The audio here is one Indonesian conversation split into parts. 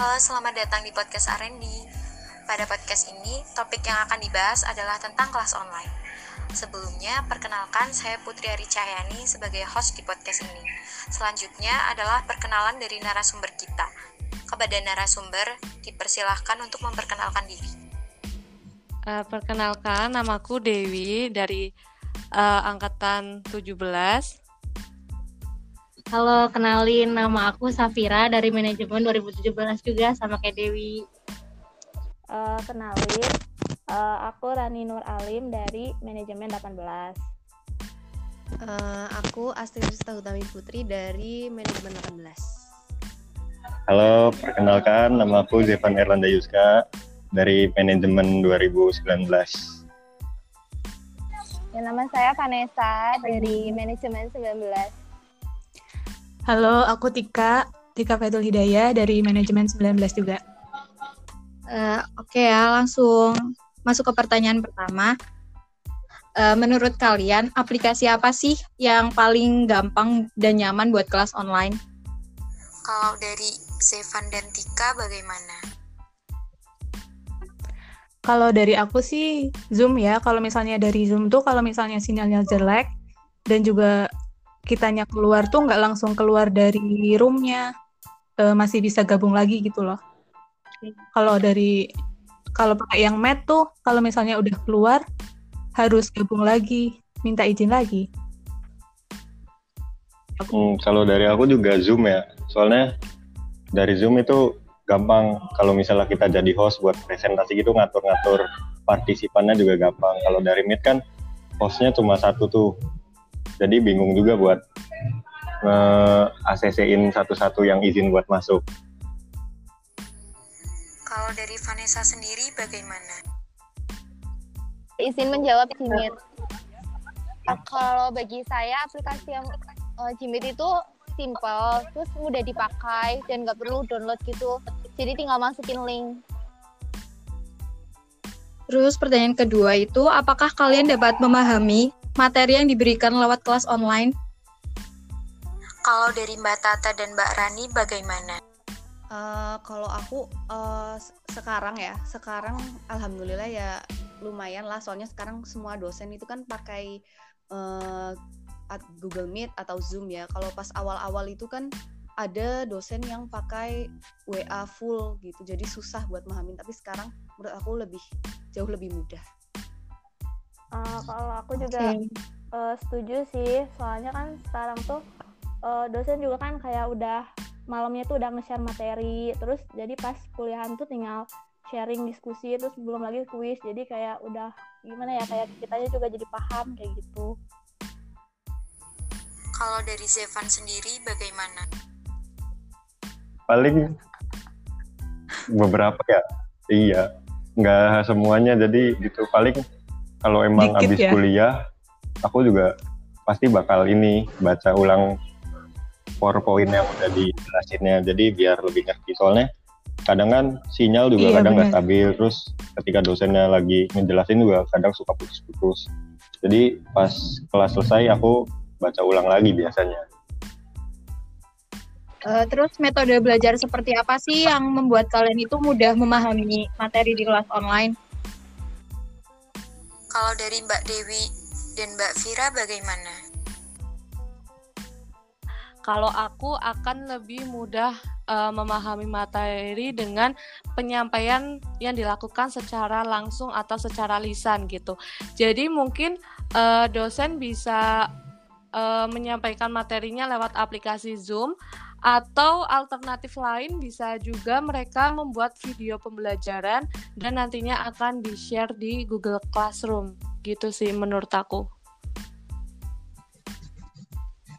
Halo, selamat datang di podcast R&D. Pada podcast ini, topik yang akan dibahas adalah tentang kelas online. Sebelumnya, perkenalkan saya Putri Ari Cahyani sebagai host di podcast ini. Selanjutnya adalah perkenalan dari narasumber kita. Kepada narasumber, dipersilahkan untuk memperkenalkan diri. Uh, perkenalkan, namaku Dewi dari uh, angkatan 17 Halo, kenalin nama aku Safira dari manajemen 2017 juga sama kayak Dewi. Uh, kenalin, uh, aku Rani Nur Alim dari manajemen 18. Uh, eh, aku Astrid Rista Utami Putri dari manajemen 18. Halo, perkenalkan nama aku Zevan Erlanda Yuska dari manajemen 2019. Ya, nama saya Vanessa dari manajemen 19. Halo, aku Tika, Tika Fedul Hidayah dari manajemen 19 juga. Uh, Oke okay ya, langsung masuk ke pertanyaan pertama. Uh, menurut kalian, aplikasi apa sih yang paling gampang dan nyaman buat kelas online? Kalau dari Zevan dan Tika bagaimana? Kalau dari aku sih Zoom ya. Kalau misalnya dari Zoom tuh kalau misalnya sinyalnya jelek dan juga kitanya keluar tuh nggak langsung keluar dari roomnya uh, masih bisa gabung lagi gitu loh. Kalau dari kalau pakai yang mat tuh kalau misalnya udah keluar harus gabung lagi minta izin lagi. Hmm, kalau dari aku juga zoom ya. Soalnya dari zoom itu gampang. Kalau misalnya kita jadi host buat presentasi gitu ngatur-ngatur partisipannya juga gampang. Kalau dari meet kan hostnya cuma satu tuh jadi bingung juga buat nge-ACC-in satu-satu yang izin buat masuk. Kalau dari Vanessa sendiri bagaimana? Izin menjawab Jimit. Kalau bagi saya aplikasi yang uh, Jimit itu simple, terus mudah dipakai dan nggak perlu download gitu. Jadi tinggal masukin link. Terus pertanyaan kedua itu, apakah kalian dapat memahami materi yang diberikan lewat kelas online? Kalau dari Mbak Tata dan Mbak Rani bagaimana? Uh, kalau aku uh, sekarang ya, sekarang alhamdulillah ya lumayan lah. Soalnya sekarang semua dosen itu kan pakai uh, Google Meet atau Zoom ya. Kalau pas awal-awal itu kan ada dosen yang pakai WA full gitu, jadi susah buat memahami. Tapi sekarang menurut aku lebih jauh lebih mudah. Uh, kalau aku juga okay. uh, setuju sih, soalnya kan sekarang tuh uh, dosen juga kan kayak udah malamnya tuh udah nge-share materi, terus jadi pas kuliahan tuh tinggal sharing diskusi, terus belum lagi kuis, jadi kayak udah gimana ya kayak kitanya juga jadi paham kayak gitu. Kalau dari Zevan sendiri bagaimana? Paling beberapa ya, iya, nggak semuanya. Jadi gitu. Paling kalau emang Dikit habis ya? kuliah aku juga pasti bakal ini baca ulang powerpoint yang udah dijelasinnya jadi biar lebih ngerti. Soalnya kadang kan sinyal juga iya, kadang nggak stabil. Terus ketika dosennya lagi ngejelasin juga kadang suka putus-putus. Jadi pas kelas selesai aku baca ulang lagi biasanya. Uh, terus metode belajar seperti apa sih yang membuat kalian itu mudah memahami materi di kelas online? Kalau dari Mbak Dewi dan Mbak Vira bagaimana? Kalau aku akan lebih mudah uh, memahami materi dengan penyampaian yang dilakukan secara langsung atau secara lisan gitu. Jadi mungkin uh, dosen bisa uh, menyampaikan materinya lewat aplikasi Zoom atau alternatif lain bisa juga mereka membuat video pembelajaran dan nantinya akan di-share di Google Classroom. Gitu sih menurut aku.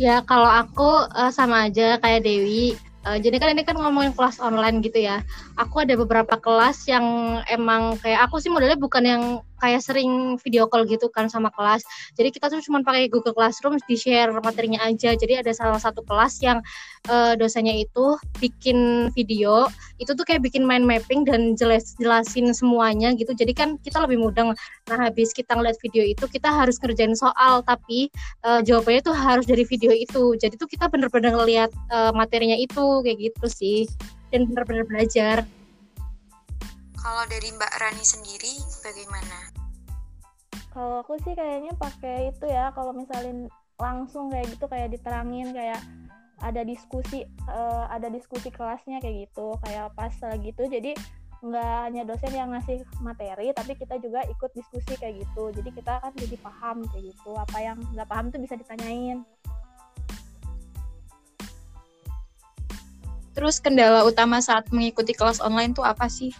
Ya, kalau aku uh, sama aja kayak Dewi. Uh, jadi kan ini kan ngomongin kelas online gitu ya. Aku ada beberapa kelas yang emang kayak aku sih modelnya bukan yang kayak sering video call gitu kan sama kelas. Jadi kita tuh cuma pakai Google Classroom di share materinya aja. Jadi ada salah satu kelas yang uh, dosennya itu bikin video, itu tuh kayak bikin mind mapping dan jelas jelasin semuanya gitu. Jadi kan kita lebih mudah. Nah habis kita ngeliat video itu kita harus ngerjain soal, tapi uh, jawabannya tuh harus dari video itu. Jadi tuh kita bener-bener ngeliat uh, materinya itu kayak gitu sih. dan benar-benar belajar. Kalau dari Mbak Rani sendiri bagaimana? Kalau aku sih kayaknya pakai itu ya, kalau misalnya langsung kayak gitu kayak diterangin kayak ada diskusi uh, ada diskusi kelasnya kayak gitu. Kayak pas lagi itu jadi nggak hanya dosen yang ngasih materi tapi kita juga ikut diskusi kayak gitu. Jadi kita kan jadi paham kayak gitu apa yang nggak paham tuh bisa ditanyain. Terus kendala utama saat mengikuti kelas online tuh apa sih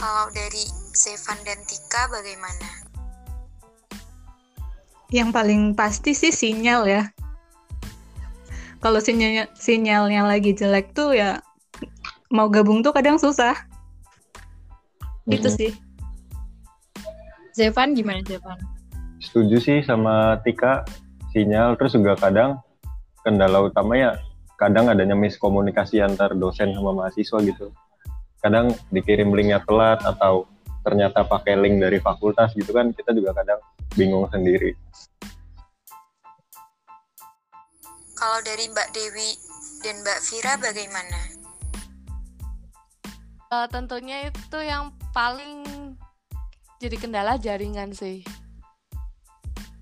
kalau dari Zevan dan Tika bagaimana? Yang paling pasti sih sinyal ya. Kalau sinyalnya sinyalnya lagi jelek tuh ya mau gabung tuh kadang susah. Hmm. itu sih. Zevan gimana Zevan? Setuju sih sama Tika. Sinyal terus juga kadang kendala utamanya kadang adanya miskomunikasi antar dosen sama mahasiswa gitu kadang dikirim linknya telat atau ternyata pakai link dari fakultas gitu kan kita juga kadang bingung sendiri Kalau dari Mbak Dewi dan Mbak Vira bagaimana? Uh, tentunya itu yang paling jadi kendala jaringan sih.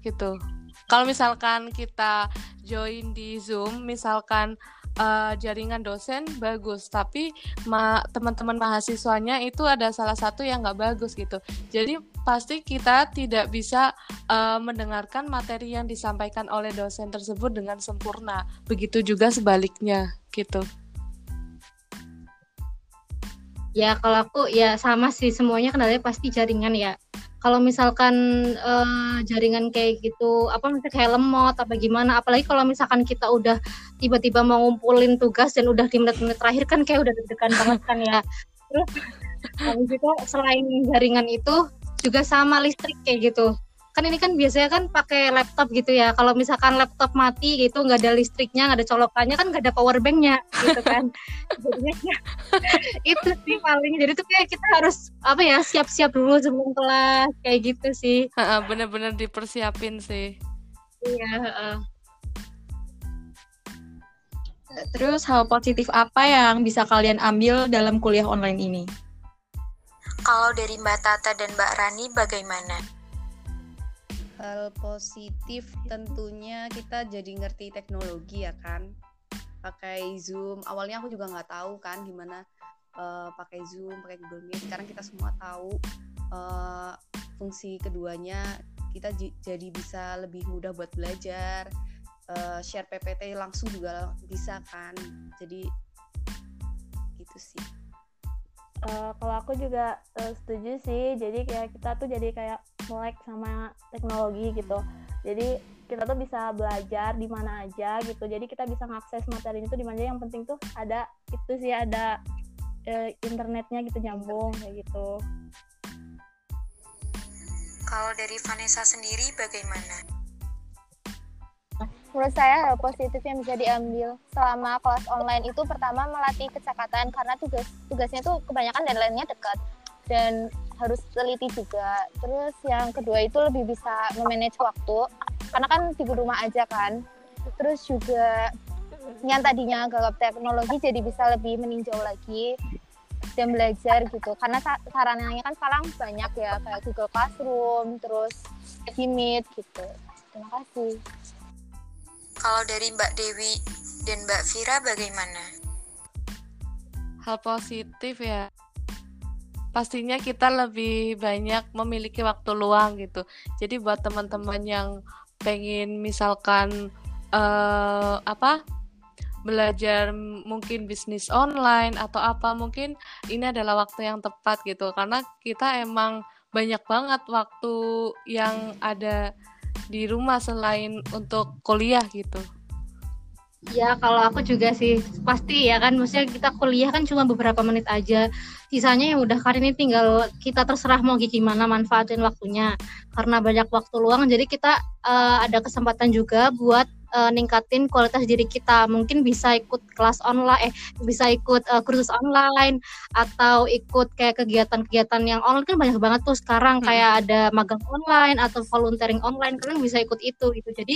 Gitu. Kalau misalkan kita join di Zoom, misalkan uh, jaringan dosen bagus, tapi ma teman-teman mahasiswanya itu ada salah satu yang nggak bagus gitu. Jadi pasti kita tidak bisa uh, mendengarkan materi yang disampaikan oleh dosen tersebut dengan sempurna. Begitu juga sebaliknya, gitu. Ya, kalau aku ya sama sih semuanya kendalanya pasti jaringan ya. Kalau misalkan uh, jaringan kayak gitu, apa misalnya kayak lemot apa gimana, apalagi kalau misalkan kita udah tiba-tiba mau ngumpulin tugas dan udah di menit-menit terakhir kan kayak udah deg-degan banget kan ya. Terus habis itu selain jaringan itu juga sama listrik kayak gitu kan ini kan biasanya kan pakai laptop gitu ya. Kalau misalkan laptop mati gitu nggak ada listriknya nggak ada colokannya kan nggak ada power banknya gitu kan. Jadinya ya, itu sih paling. Jadi tuh kayak kita harus apa ya siap-siap dulu sebelum kelas kayak gitu sih. Bener-bener dipersiapin sih. Iya Terus hal positif apa yang bisa kalian ambil dalam kuliah online ini? Kalau dari Mbak Tata dan Mbak Rani bagaimana? Hal positif tentunya kita jadi ngerti teknologi ya kan. Pakai Zoom. Awalnya aku juga nggak tahu kan gimana uh, pakai Zoom, pakai Google Meet. Sekarang kita semua tahu uh, fungsi keduanya. Kita jadi bisa lebih mudah buat belajar. Uh, share PPT langsung juga bisa kan. Jadi gitu sih uh, kalau aku juga uh, setuju sih jadi kayak kita tuh jadi kayak melek sama teknologi gitu. Jadi kita tuh bisa belajar di mana aja gitu. Jadi kita bisa ngakses materi itu di mana yang penting tuh ada itu sih ada uh, internetnya gitu nyambung kayak gitu. Kalau dari Vanessa sendiri bagaimana? menurut saya hal positif yang bisa diambil selama kelas online itu pertama melatih kecakatan. Karena tugas tugasnya itu kebanyakan deadline-nya dekat. Dan harus teliti juga. Terus yang kedua itu lebih bisa memanage waktu karena kan di rumah aja kan. Terus juga yang tadinya gagap teknologi jadi bisa lebih meninjau lagi dan belajar gitu karena sarannya kan sekarang banyak ya kayak Google Classroom terus Meet gitu terima kasih kalau dari Mbak Dewi dan Mbak Vira bagaimana? Hal positif ya. Pastinya kita lebih banyak memiliki waktu luang gitu. Jadi buat teman-teman yang pengen misalkan uh, apa belajar mungkin bisnis online atau apa mungkin ini adalah waktu yang tepat gitu karena kita emang banyak banget waktu yang ada di rumah selain untuk kuliah gitu? Ya kalau aku juga sih pasti ya kan. Maksudnya kita kuliah kan cuma beberapa menit aja. Sisanya ya udah kali ini tinggal kita terserah mau gimana manfaatin waktunya. Karena banyak waktu luang jadi kita uh, ada kesempatan juga buat uh, ningkatin kualitas diri kita mungkin bisa ikut kelas online eh bisa ikut uh, kursus online atau ikut kayak kegiatan-kegiatan yang online kan banyak banget tuh sekarang hmm. kayak ada magang online atau volunteering online kalian bisa ikut itu gitu jadi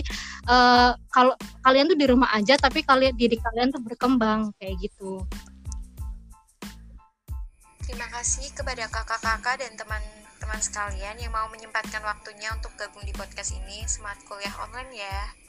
uh, kalau kalian tuh di rumah aja tapi kalian diri kalian tuh berkembang kayak gitu Terima kasih kepada kakak-kakak dan teman-teman sekalian yang mau menyempatkan waktunya untuk gabung di podcast ini. Semangat kuliah online ya.